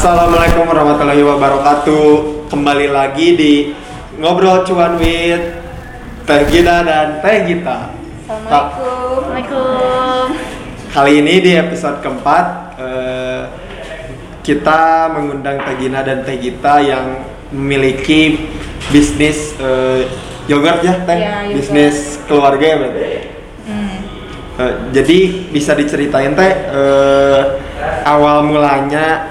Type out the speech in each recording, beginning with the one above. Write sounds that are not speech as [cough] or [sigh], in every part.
Assalamualaikum warahmatullahi wabarakatuh. Kembali lagi di ngobrol cuan with Teh Gita dan Teh Gita. Assalamualaikum. Kali ini di episode keempat eh, kita mengundang Teh Gina dan Teh Gita yang memiliki bisnis eh, yogurt ya Teh, yogurt. bisnis keluarga ya berarti. Hmm. Eh, jadi bisa diceritain Teh eh, awal mulanya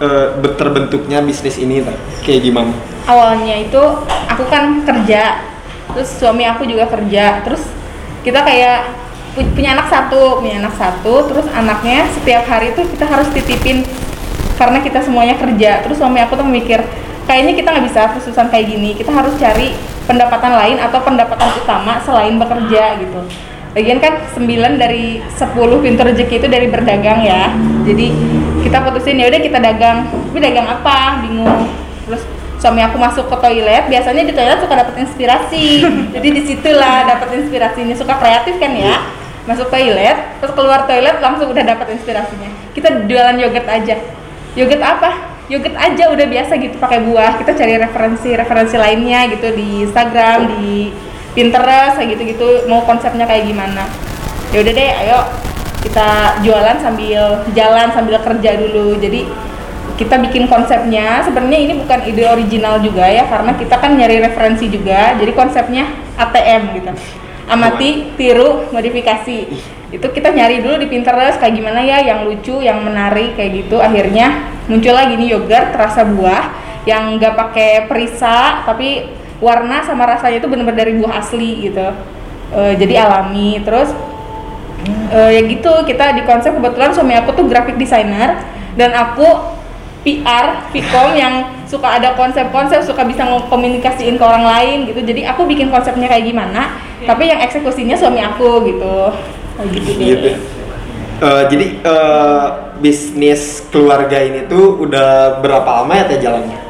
eh, terbentuknya bisnis ini Teh kayak gimana? Awalnya itu aku kan kerja, terus suami aku juga kerja, terus kita kayak pu- punya anak satu, punya anak satu, terus anaknya setiap hari tuh kita harus titipin karena kita semuanya kerja. Terus suami aku tuh mikir kayaknya kita nggak bisa khususan kayak gini, kita harus cari pendapatan lain atau pendapatan utama selain bekerja gitu. Lagian kan 9 dari 10 pintu rezeki itu dari berdagang ya. Jadi kita putusin ya udah kita dagang. Tapi dagang apa? Bingung. Terus suami aku masuk ke toilet, biasanya di toilet suka dapat inspirasi. [laughs] Jadi di situlah dapat inspirasinya. Suka kreatif kan ya? Masuk toilet, terus keluar toilet langsung udah dapat inspirasinya. Kita jualan yogurt aja. Yogurt apa? Yogurt aja udah biasa gitu pakai buah. Kita cari referensi-referensi lainnya gitu di Instagram, di Pinterest kayak gitu-gitu mau konsepnya kayak gimana. Ya udah deh, ayo kita jualan sambil jalan sambil kerja dulu. Jadi kita bikin konsepnya sebenarnya ini bukan ide original juga ya karena kita kan nyari referensi juga. Jadi konsepnya ATM gitu. Amati, tiru, modifikasi. Itu kita nyari dulu di Pinterest kayak gimana ya yang lucu, yang menarik kayak gitu. Akhirnya muncul lagi nih yogurt rasa buah yang nggak pakai perisa tapi warna sama rasanya itu bener-bener dari buah asli gitu. Eh, jadi alami. Terus Eh, ya gitu kita di konsep kebetulan suami aku tuh graphic designer dan aku PR, Vcom yang suka ada konsep-konsep, suka bisa komunikasiin ke orang lain gitu. Jadi aku bikin konsepnya kayak gimana, tapi yang eksekusinya suami aku gitu. Kayak gitu deh. Eh, jadi eh, bisnis keluarga ini tuh udah berapa lama ya Teh jalannya?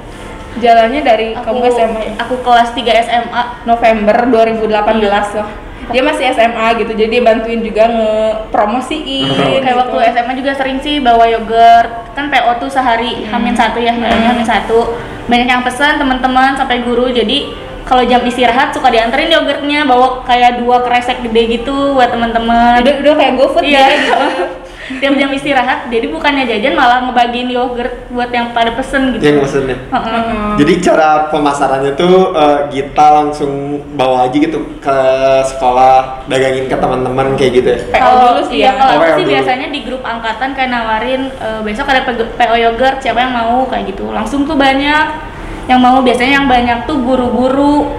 Jalannya dari Aku kamu SMA ya? Aku kelas 3 SMA. November 2018 lah. Dia masih SMA gitu, jadi bantuin juga ngepromosiin. Oh. Kayak waktu SMA juga sering sih bawa yogurt. Kan PO tuh sehari hamin satu ya, namanya hamin satu. Banyak yang pesan teman-teman sampai guru. Jadi kalau jam istirahat suka dianterin yogurtnya bawa kayak dua kresek gede gitu buat teman-teman. Udah, udah kayak GoFood Iya. dia gitu. [laughs] Tiap jam istirahat, jadi bukannya jajan malah ngebagiin yogurt buat yang pada pesen gitu. Yang mesennya. Heeh. Jadi cara pemasarannya tuh eh, Gita langsung bawa aja gitu ke sekolah, dagangin ke teman-teman kayak gitu ya. PO Kalau dulu sih iya, ya. kalau aku sih dulu. biasanya di grup angkatan kayak nawarin eh, besok ada PO yogurt siapa yang mau kayak gitu. Langsung tuh banyak yang mau biasanya yang banyak tuh guru-guru.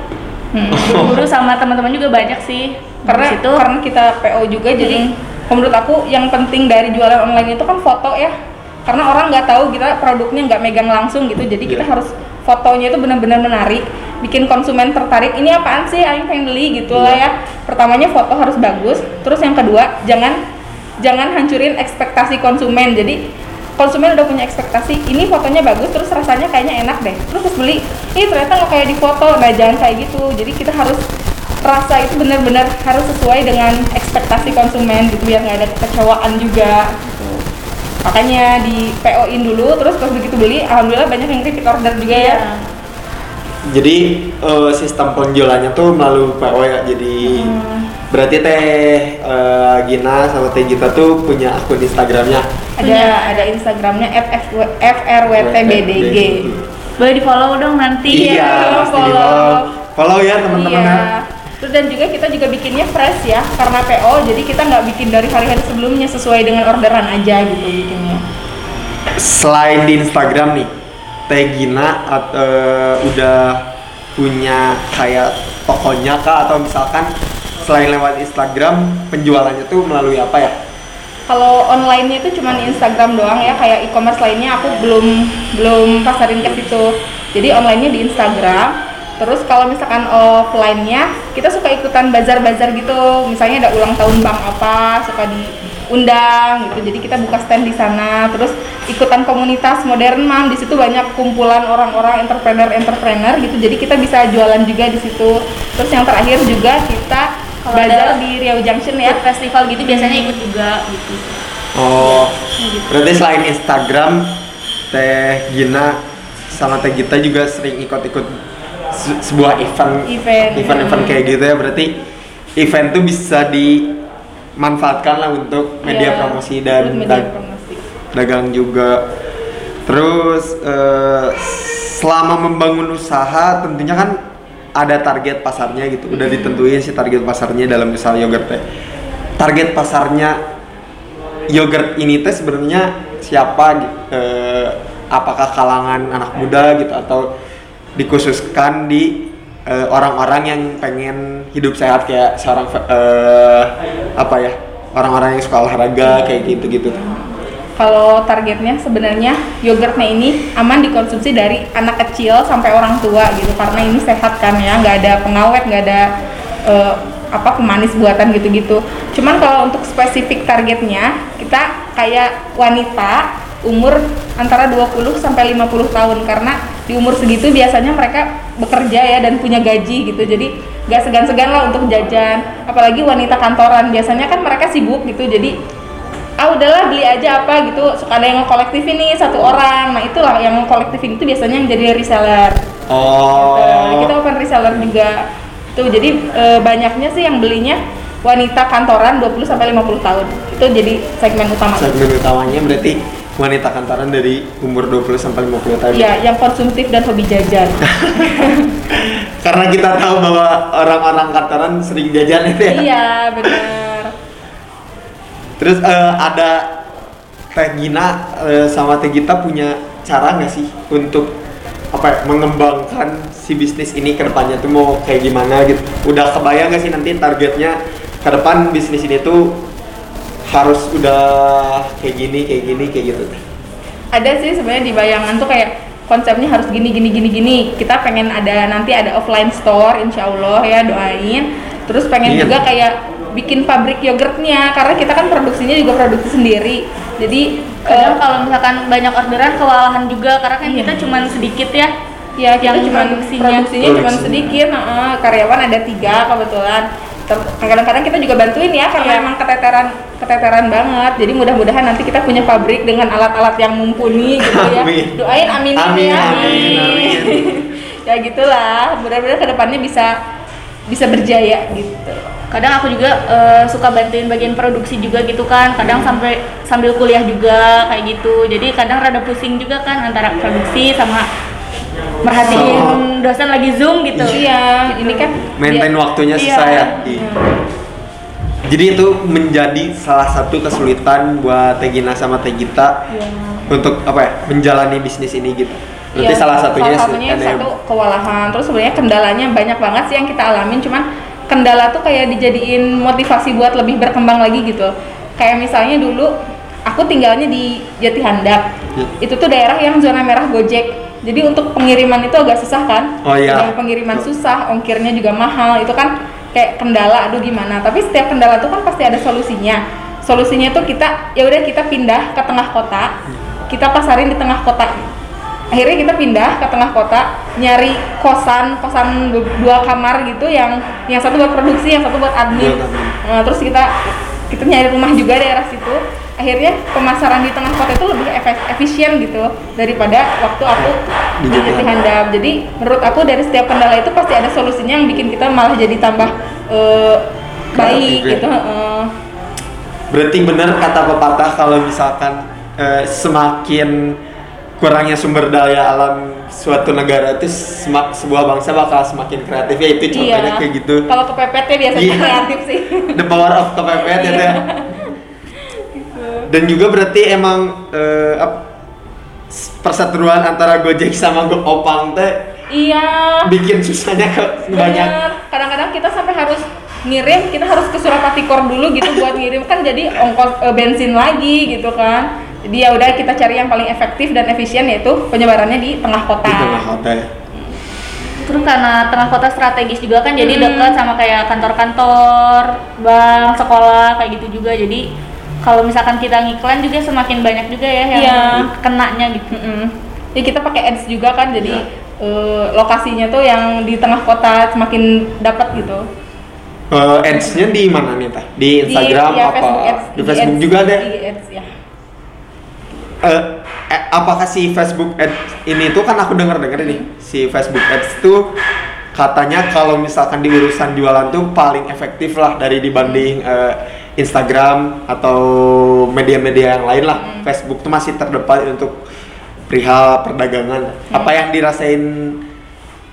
Hmm. [laughs] Guru-guru sama teman-teman juga banyak sih. karena Di situ karena kita PO juga jadi menurut aku yang penting dari jualan online itu kan foto ya. Karena orang nggak tahu kita produknya nggak megang langsung gitu. Jadi kita Iya. harus fotonya itu benar-benar menarik bikin konsumen tertarik. Ini apaan sih? Aing pengen beli gitu lah ya. Pertamanya foto harus bagus. Terus yang kedua jangan jangan hancurin ekspektasi konsumen. Jadi konsumen udah punya ekspektasi ini fotonya bagus terus rasanya kayaknya enak deh. Terus beli ini ternyata nggak kayak di foto. Nah jangan kayak gitu. Jadi kita harus rasa itu benar-benar harus sesuai dengan ekspektasi konsumen gitu biar nggak ada kekecewaan juga gitu. makanya di PO in dulu terus pas begitu beli alhamdulillah banyak yang repeat order juga ya Iya. Jadi eh, sistem penjualannya tuh melalui PO ya. Jadi berarti Teh eh, Gina sama Teh Gita tuh punya akun Instagramnya. ada Punya. ada instagramnya frwtbdg boleh di follow dong nanti. Iya, di follow. Follow ya teman-teman ya. iya terus dan juga kita juga bikinnya fresh ya karena PO jadi kita nggak bikin dari hari-hari sebelumnya sesuai dengan orderan aja gitu bikinnya Selain di Instagram nih, Teh Gina at- eh, udah punya kayak tokonya kah atau misalkan selain lewat Instagram penjualannya tuh melalui apa ya? Kalau online-nya itu cuma Instagram doang ya, kayak e-commerce lainnya aku belum belum pasarin ke situ. Jadi online-nya di Instagram. Terus kalau misalkan offline-nya, kita suka ikutan bazar-bazar gitu. Misalnya ada ulang tahun bank apa, suka diundang gitu. Jadi kita buka stand di sana. Terus ikutan komunitas modern mam. Di situ banyak kumpulan orang-orang entrepreneur-entrepreneur gitu. Jadi kita bisa jualan juga di situ. Terus yang terakhir juga kita Kalau bazar di Riau Junction ya. festival gitu biasanya ikut juga gitu. Oh, gitu. berarti selain Instagram Teh Gina sama Teh Gita juga sering ikut-ikut se- sebuah event Event. event-event kayak gitu ya berarti event tuh bisa dimanfaatkan lah untuk media Iya, promosi dan media dag- promosi. dagang juga terus eh, selama membangun usaha tentunya kan ada target pasarnya gitu udah ditentuin sih target pasarnya dalam usaha yogurt teh target pasarnya yogurt ini teh sebenarnya siapa? Eh, apakah kalangan anak muda gitu atau dikhususkan di eh, orang-orang yang pengen hidup sehat kayak seorang eh, apa ya orang-orang yang suka olahraga kayak gitu-gitu Kalau targetnya sebenarnya yogurtnya ini aman dikonsumsi dari anak kecil sampai orang tua gitu karena ini sehat kan ya, nggak ada pengawet, nggak ada eh, apa pemanis buatan gitu-gitu. Cuman kalau untuk spesifik targetnya kita kayak wanita umur antara 20 sampai 50 tahun karena di umur segitu biasanya mereka bekerja ya dan punya gaji gitu. Jadi nggak segan-segan lah untuk jajan. Apalagi wanita kantoran biasanya kan mereka sibuk gitu. Jadi ah udahlah beli aja apa gitu suka ada yang ngekolektif ini satu orang nah itulah yang ngekolektifin itu biasanya yang jadi reseller oh Gitu. kita open reseller juga tuh jadi e, banyaknya sih yang belinya wanita kantoran 20 sampai 50 tahun itu jadi segmen utama segmen utamanya berarti wanita kantoran dari umur 20 sampai 50 tahun Iya, yang konsumtif dan hobi jajan. [laughs] karena kita tahu bahwa orang-orang kantoran sering jajan itu ya iya, benar. terus eh, ada Teh Gina eh, sama Teh Gita punya cara nggak sih untuk apa ya, mengembangkan si bisnis ini ke depannya tuh mau kayak gimana gitu udah kebayang nggak sih nanti targetnya ke depan bisnis ini tuh harus udah kayak gini kayak gini kayak gitu Ada sih sebenarnya di bayangan tuh kayak konsepnya harus gini gini gini gini. Kita pengen ada nanti ada offline store insya Allah ya doain. Terus pengen Iya. juga kayak bikin pabrik yogurtnya karena kita kan produksinya juga produksi sendiri. Jadi kadang eh, kalau misalkan banyak orderan kewalahan juga karena kan Iya. kita cuman sedikit ya Ya kita yang cuma produksinya. produksinya, cuma sedikit, heeh. karyawan ada tiga kebetulan. Kadang-kadang kita juga bantuin ya karena Iya. emang keteteran keteteran banget. Jadi mudah-mudahan nanti kita punya pabrik dengan alat-alat yang mumpuni gitu ya. Amin. Doain amin Amin, ya. amin, amin. [laughs] ya gitulah. Mudah-mudahan ke depannya bisa bisa berjaya gitu. kadang aku juga eh, suka bantuin bagian produksi juga gitu kan kadang sampai sambil kuliah juga kayak gitu jadi kadang rada pusing juga kan antara produksi sama merhatiin dosen lagi zoom gitu. Iya, ini kan maintain dia- waktunya Iya. susah ya. Iya. jadi itu menjadi salah satu kesulitan buat Teh Gina sama Teh Gita Iya. untuk apa ya menjalani bisnis ini gitu. Berarti Iya, salah satunya salah satunya yang- satu kewalahan. Terus sebenarnya kendalanya banyak banget sih yang kita alamin cuman kendala tuh kayak dijadiin motivasi buat lebih berkembang lagi gitu. Kayak misalnya dulu aku tinggalnya di Jati Handap Ya. itu tuh daerah yang zona merah Gojek jadi untuk pengiriman itu agak susah kan? Oh, iya. Udah pengiriman susah ongkirnya juga mahal. Itu kan kayak kendala aduh gimana? Tapi setiap kendala tuh kan pasti ada solusinya. Solusinya tuh kita ya udah kita pindah ke tengah kota kita pasarin di tengah kota. Akhirnya kita pindah ke tengah kota nyari kosan kosan du- dua kamar gitu yang yang satu buat produksi yang satu buat admin. Buat admin. Nah, terus kita kita nyari rumah juga daerah situ akhirnya pemasaran di tengah kota itu lebih efisien gitu daripada waktu aku Di Jati Jati Handap jadi menurut aku dari setiap kendala itu pasti ada solusinya yang bikin kita malah jadi tambah eh, baik Kreatif ya. gitu heeh. berarti benar kata pepatah kalau misalkan eh, semakin kurangnya sumber daya alam suatu negara itu semak, sebuah bangsa bakal semakin kreatif ya itu contohnya kayak gitu kalau kepepet ya biasanya Iya. kreatif sih the power of kepepet ya teh. Dan juga berarti emang eh, ap- perseteruan antara Gojek sama Go Opang teh iya. bikin susahnya ke banyak. Kadang-kadang kita sampai harus ngirim kita harus ke Surapati Kor dulu gitu buat ngirim. Kan jadi ongkos eh, bensin lagi gitu kan. Jadi ya udah kita cari yang paling efektif dan efisien yaitu penyebarannya di tengah kota. Di tengah kota. Ya. terus karena tengah kota strategis juga kan jadi Hmm. dekat sama kayak kantor-kantor bank sekolah kayak gitu juga. Jadi kalau misalkan kita ngiklan juga semakin banyak juga ya yang Iya. kenanya gitu. Mm-mm. Jadi kita pakai ads juga kan jadi Iya. eh, lokasinya tuh yang di tengah kota semakin dapat gitu. Eh, ads-nya di mana nih teh? Di Instagram ya, apa Facebook ads, di Facebook ads, juga ada IG ads ya. Eh, eh, apakah si Facebook Ads ini tuh kan aku dengar dengar nih si Facebook Ads tuh katanya kalau misalkan di urusan jualan tuh paling efektif lah dari dibanding eh, Instagram atau media-media yang lain lah. Facebook tuh masih terdepan untuk perihal perdagangan. Apa yang dirasain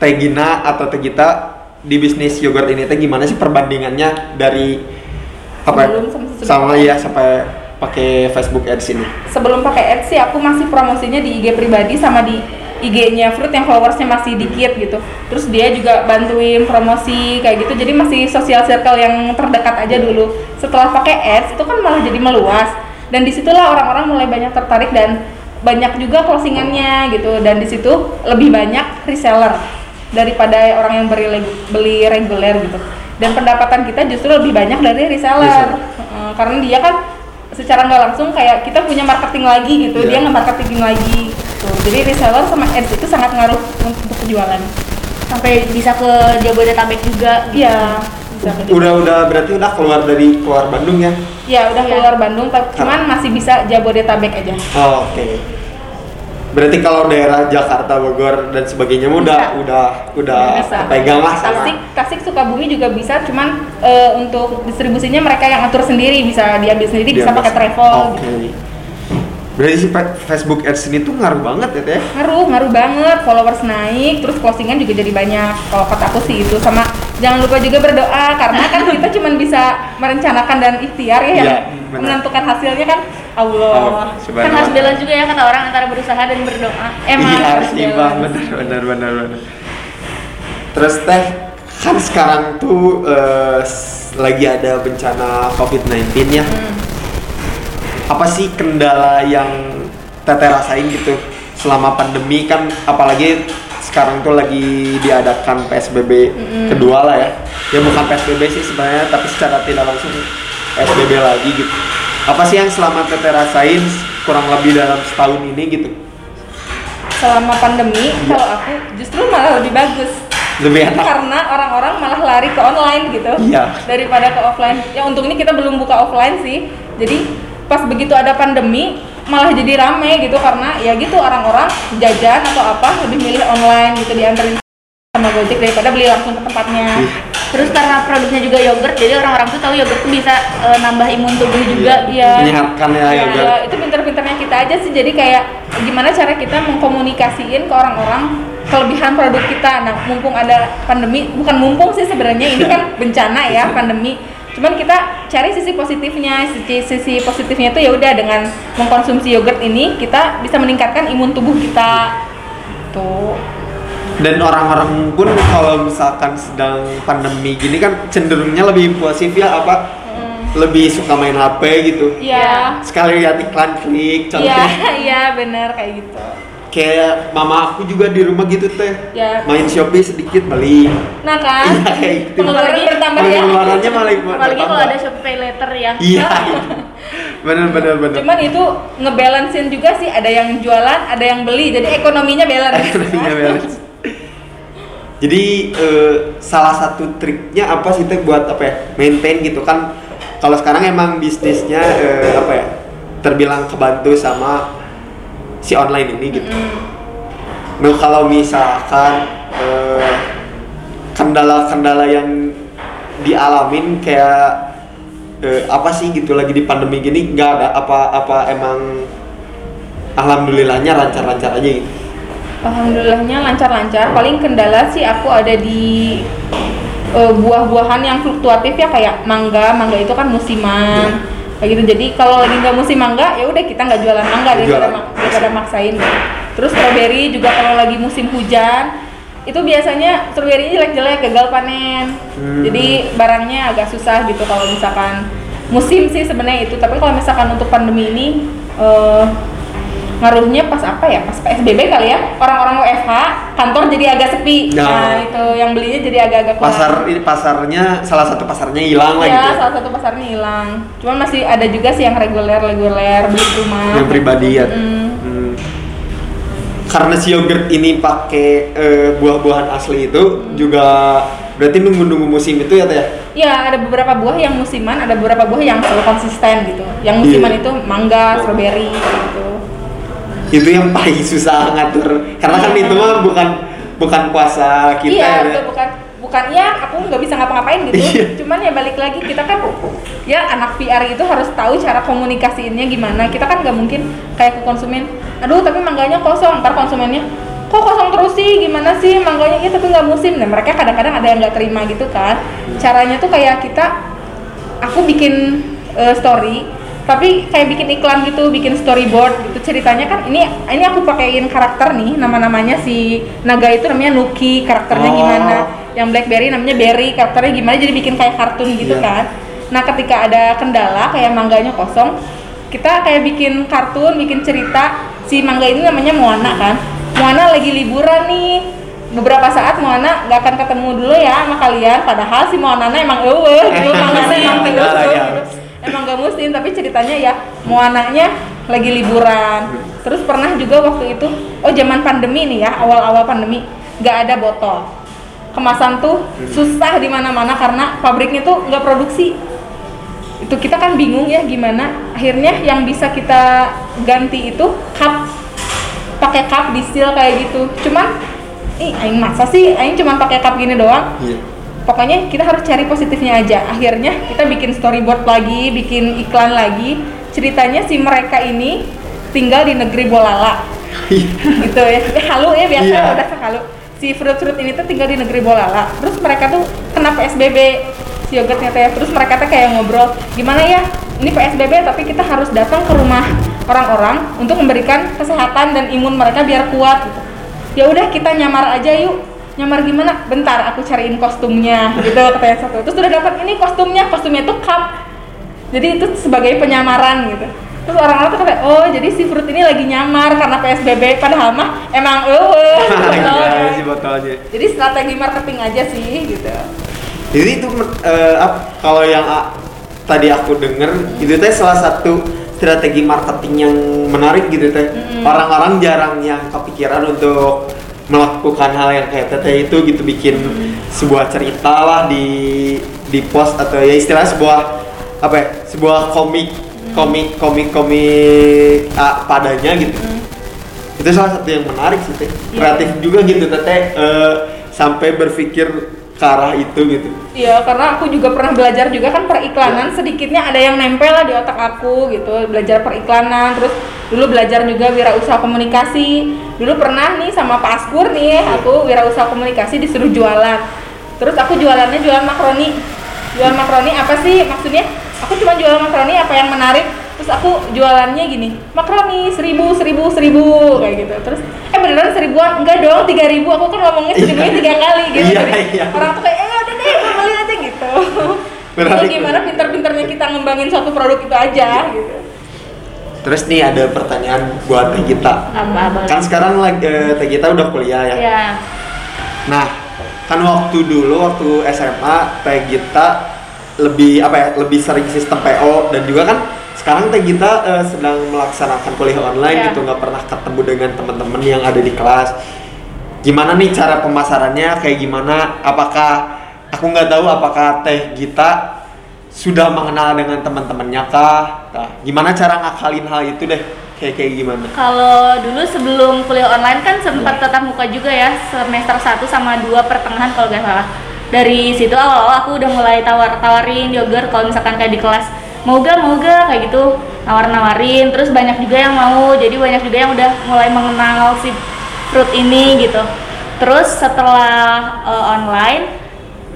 Teh Gina atau Teh Gita di bisnis yogurt ini teh gimana sih perbandingannya dari apa ya, Sebelum sama ya sampai pakai Facebook Ads ini? sebelum pakai ads sih aku masih promosinya di IG pribadi sama di IG-nya Fruit yang followersnya masih dikit gitu. Terus dia juga bantuin promosi kayak gitu. Jadi masih social circle yang terdekat aja dulu. Setelah pakai ads itu kan malah jadi meluas. Dan di situlah orang-orang mulai banyak tertarik dan banyak juga closingannya gitu. Dan di situ lebih banyak reseller daripada orang yang beli beli reguler gitu. Dan pendapatan kita justru lebih banyak dari reseller. Heeh, karena dia kan secara nggak langsung kayak kita punya marketing lagi gitu Iya. dia nge marketing lagi gitu. jadi reseller sama ads itu sangat ngaruh untuk penjualan sampai bisa ke Jabodetabek juga iya bisa ke- Udah udah berarti udah keluar dari keluar Bandung ya? ya udah Iya. keluar Bandung tapi cuman masih bisa Jabodetabek aja Oh, Oke. Berarti kalau daerah Jakarta, Bogor dan sebagainya udah Bisa. udah udah Bisa. pegang lah sama. Tasik Tasik Sukabumi juga bisa cuman eh, untuk distribusinya mereka yang atur sendiri bisa diambil sendiri bisa Diambil pakai travel Oke. gitu. Berarti si Facebook Ads ini tuh ngaruh banget ya teh? ngaruh ngaruh banget followers naik terus closingan juga jadi banyak kalau kata aku sih itu sama jangan lupa juga berdoa karena kan [laughs] kita cuman bisa merencanakan dan ikhtiar ya yang Iya, benar. menentukan hasilnya kan Allah Oh, kan harus balance juga ya kata orang antara berusaha dan berdoa emang iya, harus imbang bener bener bener bener. Terus teh kan sekarang tuh eh, s- lagi ada bencana COVID-19 ya. Hmm. Apa sih kendala yang teteh rasain gitu selama pandemi kan apalagi sekarang tuh lagi diadakan PSBB kedua lah ya. Ya bukan PSBB sih sebenarnya tapi secara tidak langsung PSBB lagi gitu. Apa sih yang selama teteh rasain kurang lebih dalam setahun ini gitu? selama pandemi Iya. kalau aku justru malah lebih bagus Lebih enak. karena orang-orang malah lari ke online gitu Iya. daripada ke offline ya untungnya kita belum buka offline sih jadi pas begitu ada pandemi malah jadi rame gitu karena ya gitu orang-orang jajan atau apa lebih milih online gitu dianterin sama Gojek daripada beli langsung ke tempatnya Iya. terus karena produknya juga yogurt jadi orang-orang tuh tahu yogurt tuh bisa eh, nambah imun tubuh juga Iya. Menyehatkan ya, Ya, yogurt. ya, itu pinter-pinternya kita aja sih jadi kayak gimana cara kita mengkomunikasiin ke orang-orang kelebihan produk kita nah mumpung ada pandemi bukan mumpung sih sebenarnya ini kan [laughs] bencana ya pandemi cuman kita cari sisi positifnya sisi, sisi positifnya itu ya udah dengan mengkonsumsi yogurt ini kita bisa meningkatkan imun tubuh kita. Tuh. Dan orang-orang pun kalau misalkan sedang pandemi gini kan cenderungnya lebih impulsif ya apa? Lebih suka main HP gitu. iya. Sekali lihat iklan klik, iya contohnya [laughs] iya benar kayak gitu kayak mama aku juga di rumah gitu teh. Ya. Main Shopee sedikit beli. nah kan [laughs] Iya kayak gitu. pengeluaran bertambah ya Pengeluarannya malah [laughs] apalagi kalau ada Shopee Pay Later ya [laughs] Iya. bener bener bener. Cuman itu ngebalancein juga sih, ada yang jualan, ada yang beli, jadi ekonominya balance. Ekonominya balance. Jadi eh, salah satu triknya apa sih teh buat apa ya maintain gitu kan? Kalau sekarang emang bisnisnya eh, apa ya terbilang kebantu sama si online ini gitu. Nah kalau misalkan eh, kendala-kendala yang dialamin kayak eh, apa sih gitu lagi di pandemi gini nggak ada apa-apa emang alhamdulillahnya lancar-lancar aja gitu. Alhamdulillahnya lancar-lancar. Paling kendala sih aku ada di eh, buah-buahan yang fluktuatif ya kayak mangga. Mangga itu kan musiman. Kayak gitu. Jadi kalau lagi nggak musim mangga, ya udah kita nggak jualan mangga daripada, mak- daripada maksain. Terus strawberry juga kalau lagi musim hujan, itu biasanya strawberry jelek-jelek gagal panen. Hmm. Jadi barangnya agak susah gitu kalau misalkan musim sih sebenarnya itu. Tapi kalau misalkan untuk pandemi ini eh, ngaruhnya pas apa ya pas PSBB kali ya orang-orang WFH kantor jadi agak sepi Nah. nah, itu yang belinya jadi agak-agak kurang. pasar ini pasarnya salah satu pasarnya hilang lah ya gitu. salah satu pasarnya hilang cuman masih ada juga sih yang reguler reguler beli rumah Yang pribadi ya. Mm. Hmm. Karena si yogurt ini pakai eh, buah-buahan asli itu juga berarti nunggu-nunggu musim itu ya teh ya? ya ada beberapa buah yang musiman ada beberapa buah yang selalu konsisten gitu yang musiman Iya. itu mangga strawberry gitu itu yang paling susah ngatur. Karena kan itu mah bukan bukan puasa kita iya ya. itu bukan bukan ya aku nggak bisa ngapa-ngapain gitu. Iya. cuman ya balik lagi kita kan ya anak PR itu harus tahu cara komunikasiinnya gimana. Kita kan nggak mungkin kayak ke konsumen aduh tapi mangganya kosong. Ntar konsumennya kok kosong terus sih? Gimana sih mangganya? Iya tapi nggak musim. Nah mereka kadang-kadang ada yang nggak terima gitu kan. Caranya tuh kayak kita aku bikin eh, story tapi kayak bikin iklan gitu, bikin storyboard gitu ceritanya kan ini ini aku pakein karakter nih nama-namanya si naga itu namanya Nuki karakternya Oh. gimana yang Blackberry namanya Berry karakternya gimana jadi bikin kayak kartun gitu Iya. kan nah ketika ada kendala kayak mangganya kosong kita kayak bikin kartun bikin cerita si mangga ini namanya Moana kan Moana lagi liburan nih beberapa saat Moana nggak akan ketemu dulu ya sama kalian padahal si Moana emang eueuh gitu [laughs] mangga emang Iya, tegas iya. gitu emang gak musim tapi ceritanya ya Moananya lagi liburan. Terus pernah juga waktu itu oh zaman pandemi nih ya awal-awal pandemi nggak ada botol. Kemasan tuh susah di mana-mana karena pabriknya tuh nggak produksi. Itu kita kan bingung ya gimana. Akhirnya yang bisa kita ganti itu cup. Pakai cup di seal kayak gitu. Cuman ih aing masa sih aing cuman pakai cup gini doang? Iya. Pokoknya kita harus cari positifnya aja. Akhirnya kita bikin storyboard lagi bikin iklan lagi. Ceritanya si mereka ini tinggal di negeri Bolala. [laughs] Gitu ya. Eh, halu ya biasa Iya. udah halu si fruit fruit ini tuh tinggal di negeri Bolala. Terus mereka tuh kena PSBB si yogurtnya teh. Terus mereka tuh kayak ngobrol gimana ya? Ini PSBB tapi kita harus datang ke rumah orang-orang untuk memberikan kesehatan dan imun mereka biar kuat. Gitu. Ya udah kita nyamar aja yuk nyamar gimana? Bentar aku cariin kostumnya gitu katanya satu. Terus udah dapat ini kostumnya kostumnya tuh cup. Jadi itu sebagai penyamaran gitu. Terus orang-orang tuh kata oh jadi si fruit ini lagi nyamar karena PSBB padahal mah emang eueuh [laughs] Iya, si botolnya. jadi strategi marketing aja sih gitu. Jadi itu eh, ap- kalau yang ah, tadi aku denger itu teh salah satu strategi marketing yang menarik gitu teh. Orang-orang jarang yang kepikiran untuk melakukan hal yang kayak teteh itu gitu bikin sebuah cerita lah di di post atau ya istilah sebuah apa ya sebuah komik komik komik komik ah, padanya gitu. Itu salah satu yang menarik sih teh. Kreatif juga gitu teteh eh, sampai berpikir ke arah itu gitu Iya, karena aku juga pernah belajar juga kan periklanan, sedikitnya ada yang nempel lah di otak aku gitu, belajar periklanan, terus dulu belajar juga wirausaha komunikasi. Dulu pernah nih sama Pak Askur nih, aku wirausaha komunikasi disuruh jualan. Terus aku jualannya jualan makaroni. Jualan makaroni apa sih maksudnya? Aku cuma jualan makaroni apa yang menarik? Terus aku jualannya gini, makaroni seribu, seribu, seribu kayak gitu. Terus eh beneran seribuan? Enggak dong, tiga ribu. Aku kan ngomongnya seribunya tiga kali gitu. Iya, Jadi iya. orang tuh kayak eh udah deh beli aja gitu. Itu gimana pinter-pinternya kita ngembangin suatu produk itu aja gitu terus nih ada pertanyaan buat Teh Gita apa kan sekarang lagi eh, Teh Gita udah kuliah ya ya nah kan waktu dulu waktu SMA Teh Gita lebih apa ya lebih sering sistem PO dan juga kan sekarang Teh Gita eh, sedang melaksanakan kuliah online Iya. gitu nggak pernah ketemu dengan teman-teman yang ada di kelas. Gimana nih cara pemasarannya? Kayak gimana? Apakah aku nggak tahu apakah Teh Gita sudah mengenal dengan teman-temannya kah? Nah, gimana cara ngakalin hal itu deh? Kayak kayak gimana? Kalau dulu sebelum kuliah online kan sempat tatap muka juga ya semester 1 sama 2 pertengahan kalau nggak salah. Dari situ awal-awal aku udah mulai tawar-tawarin yogurt kalau misalkan kayak di kelas gak kayak gitu. Nawar-nawarin terus banyak juga yang mau. Jadi banyak juga yang udah mulai mengenal si fruit ini gitu. Terus setelah eh, online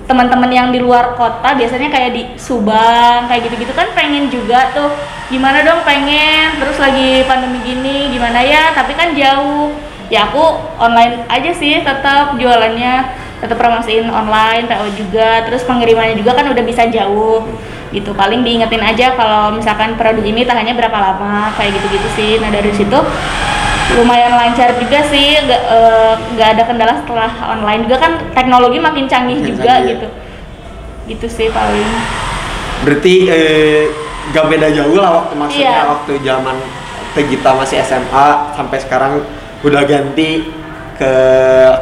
teman-teman yang di luar kota biasanya kayak di Subang kayak gitu-gitu kan pengen juga tuh. Gimana dong pengen? Terus lagi pandemi gini gimana ya? Tapi kan jauh. Ya aku online aja sih tetap jualannya. Tetap promosiin online PO juga. Terus pengirimannya juga kan udah bisa jauh gitu. Paling diingetin aja kalau misalkan produk ini tahannya berapa lama kayak gitu-gitu sih. Nah dari situ lumayan lancar juga sih. Nggak nggak ada kendala setelah online juga. Kan teknologi makin canggih Makin juga canggih ya. gitu. Gitu sih paling. Berarti eh, gak beda jauh lah waktu maksudnya Iya. waktu zaman Teh Gita masih SMA sampai sekarang udah ganti ke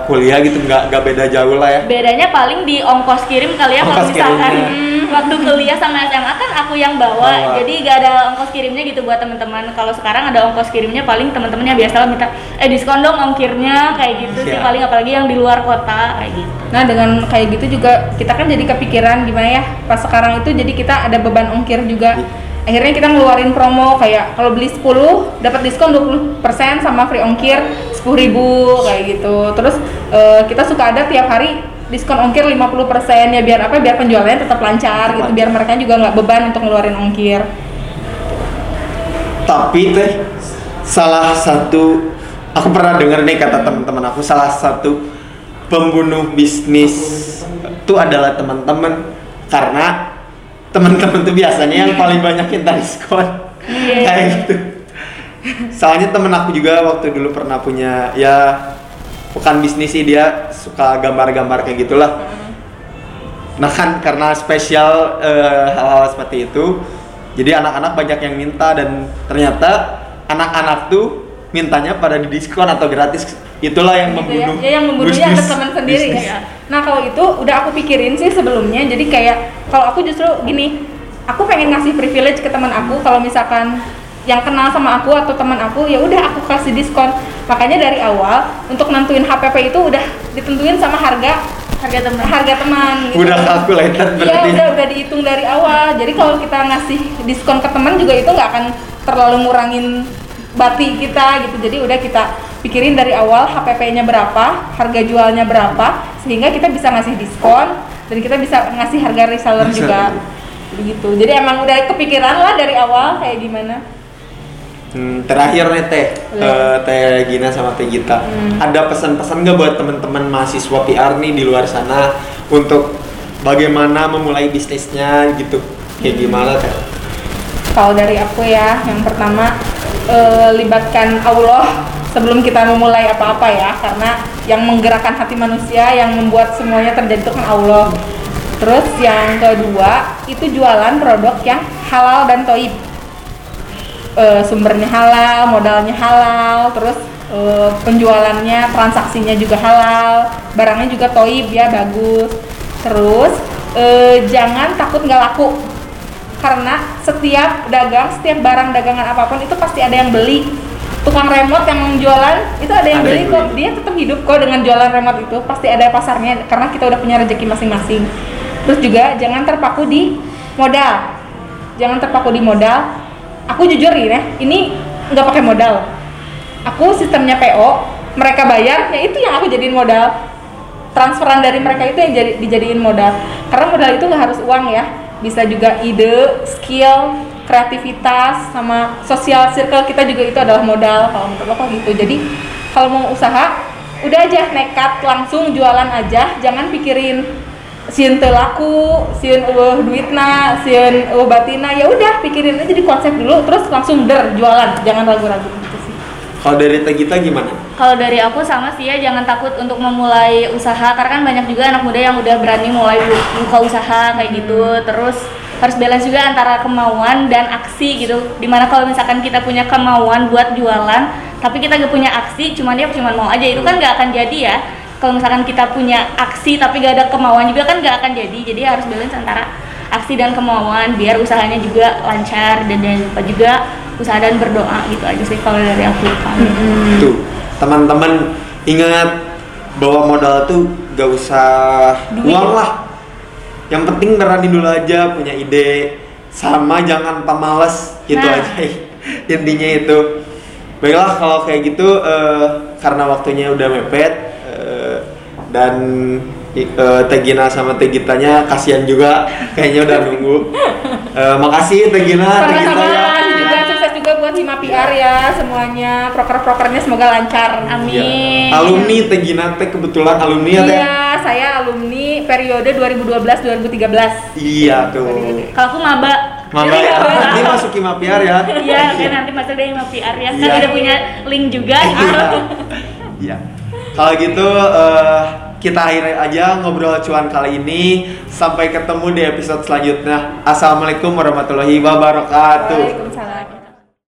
kuliah gitu. Nggak nggak beda jauh lah ya. bedanya paling di ongkos kirim kali ya kalau misalkan. hmm, waktu kuliah sama SMA kan aku yang bawa, Bawa. jadi gak ada ongkos kirimnya gitu buat teman-teman. Kalau sekarang ada ongkos kirimnya paling teman-temannya biasa lah minta eh diskon dong ongkirnya kayak gitu sih Iya. paling apalagi yang di luar kota kayak gitu. Nah dengan kayak gitu juga kita kan jadi kepikiran gimana ya pas sekarang itu jadi kita ada beban ongkir juga akhirnya kita ngeluarin promo kayak kalau beli 10 dapat diskon 20% sama free ongkir 10.000 kayak gitu terus eh, kita suka ada tiap hari diskon ongkir 50% ya biar apa biar penjualannya tetap lancar gitu biar mereka juga nggak beban untuk ngeluarin ongkir. Tapi teh salah satu aku pernah dengar nih kata teman-teman aku salah satu pembunuh bisnis itu adalah teman-teman. Karena teman-teman tuh biasanya yang paling banyak minta diskon. Iya. kayak gitu. Soalnya temen aku juga waktu dulu pernah punya ya bukan bisnis sih dia suka gambar-gambar kayak gitulah Nah kan karena spesial eh, hal-hal seperti itu, jadi anak-anak banyak yang minta dan ternyata anak-anak tuh mintanya pada di diskon atau gratis. Itulah yang Gitu membunuh. ya, ya yang membunuhnya ada bisnis- teman sendiri bisnis. ya. Nah kalau itu udah aku pikirin sih sebelumnya, jadi kayak kalau aku justru gini, aku pengen ngasih privilege ke teman aku kalau misalkan yang kenal sama aku atau teman aku ya udah aku kasih diskon. Makanya dari awal untuk nentuin HPP itu udah ditentuin sama harga Harga teman. harga teman. gitu. Udah calculated Iya berarti. udah udah dihitung dari awal. Jadi kalau kita ngasih diskon ke teman juga itu nggak akan terlalu ngurangin bati kita gitu. Jadi udah kita pikirin dari awal HPP-nya berapa, harga jualnya berapa, sehingga kita bisa ngasih diskon dan kita bisa ngasih harga reseller juga. Begitu. Jadi emang udah kepikiran lah dari awal kayak gimana. Hmm, terakhir nih teh, eh, teh Gina sama teh Gita, Hmm. ada pesan-pesan nggak buat teman-teman mahasiswa PR nih di luar sana untuk bagaimana memulai bisnisnya gitu, kayak gimana teh? Kalau dari aku ya, yang pertama eh, libatkan Allah sebelum kita memulai apa-apa ya, karena yang menggerakkan hati manusia, yang membuat semuanya terjadi itu kan Allah. Terus yang kedua itu jualan produk yang halal dan toib. Eh, sumbernya halal, modalnya halal, terus eh, penjualannya, transaksinya juga halal, barangnya juga toib ya bagus. Terus eh, jangan takut nggak laku karena setiap dagang, setiap barang dagangan apa pun itu pasti ada yang beli. Tukang remote yang jualan itu ada yang Ada beli yang kok. beli. Dia tetap hidup kok dengan jualan remote itu. Pasti ada pasarnya karena kita udah punya rezeki masing-masing. Terus juga jangan terpaku di modal. Jangan terpaku di modal. Aku jujur ya, ini nggak pakai modal. Aku sistemnya PO, mereka bayar, ya itu yang aku jadiin modal. Transferan dari mereka itu yang jadi dijadiin modal. Karena modal itu nggak harus uang ya. Bisa juga ide skill kreativitas sama sosial circle kita juga itu adalah modal. Kalau menurut aku gitu. Jadi kalau mau usaha udah aja nekat langsung jualan aja. Jangan pikirin sieun teu laku sieun eueuh duitna sieun eueuh batina ya udah pikirin aja di konsep dulu terus langsung der jualan jangan ragu-ragu gitu sih Kalau dari teh Gita gimana? Kalau dari aku sama sih ya jangan takut untuk memulai usaha karena kan banyak juga anak muda yang udah berani mulai bu- buka usaha kayak gitu. Terus harus balance juga antara kemauan dan aksi gitu. Di mana kalau misalkan kita punya kemauan buat jualan, tapi kita gak punya aksi, cuman dia cuma mau aja itu kan gak akan jadi ya. Kalau misalkan kita punya aksi tapi gak ada kemauan juga kan gak akan jadi. Jadi harus balance antara aksi dan kemauan biar usahanya juga lancar dan jangan lupa juga usaha dan berdoa gitu aja sih kalau dari aku. Tuh, teman-teman ingat bahwa modal tuh gak usah Duit. uang lah. Yang penting berani dulu aja punya ide sama jangan pemalas itu Nah. aja [laughs] intinya itu. Baiklah kalau kayak gitu eh, karena waktunya udah mepet eh, dan i- eh, Teh Gina sama Teh Gitanya kasihan juga kayaknya udah nunggu. Eh, makasih Teh Gina, Teh Gita Sama-sama, ya. juga sukses juga buat Hima PR ya semuanya, proker-prokernya semoga lancar. Amin. Ya. Alumni Teh Gina Teh kebetulan alumni ya Teh. Iya, saya alumni periode 2012-2013. Iya tuh. Kalau aku maba. Mama ya, nanti masuk Hima PR ya. Iya, kan nanti masuk dari Hima PR ya. Kan Iya. udah punya link juga gitu. Iya. [laughs] Kalau gitu eh, kita akhiri aja ngobrol cuan kali ini. Sampai ketemu di episode selanjutnya. Assalamualaikum warahmatullahi wabarakatuh. Waalaikumsalam.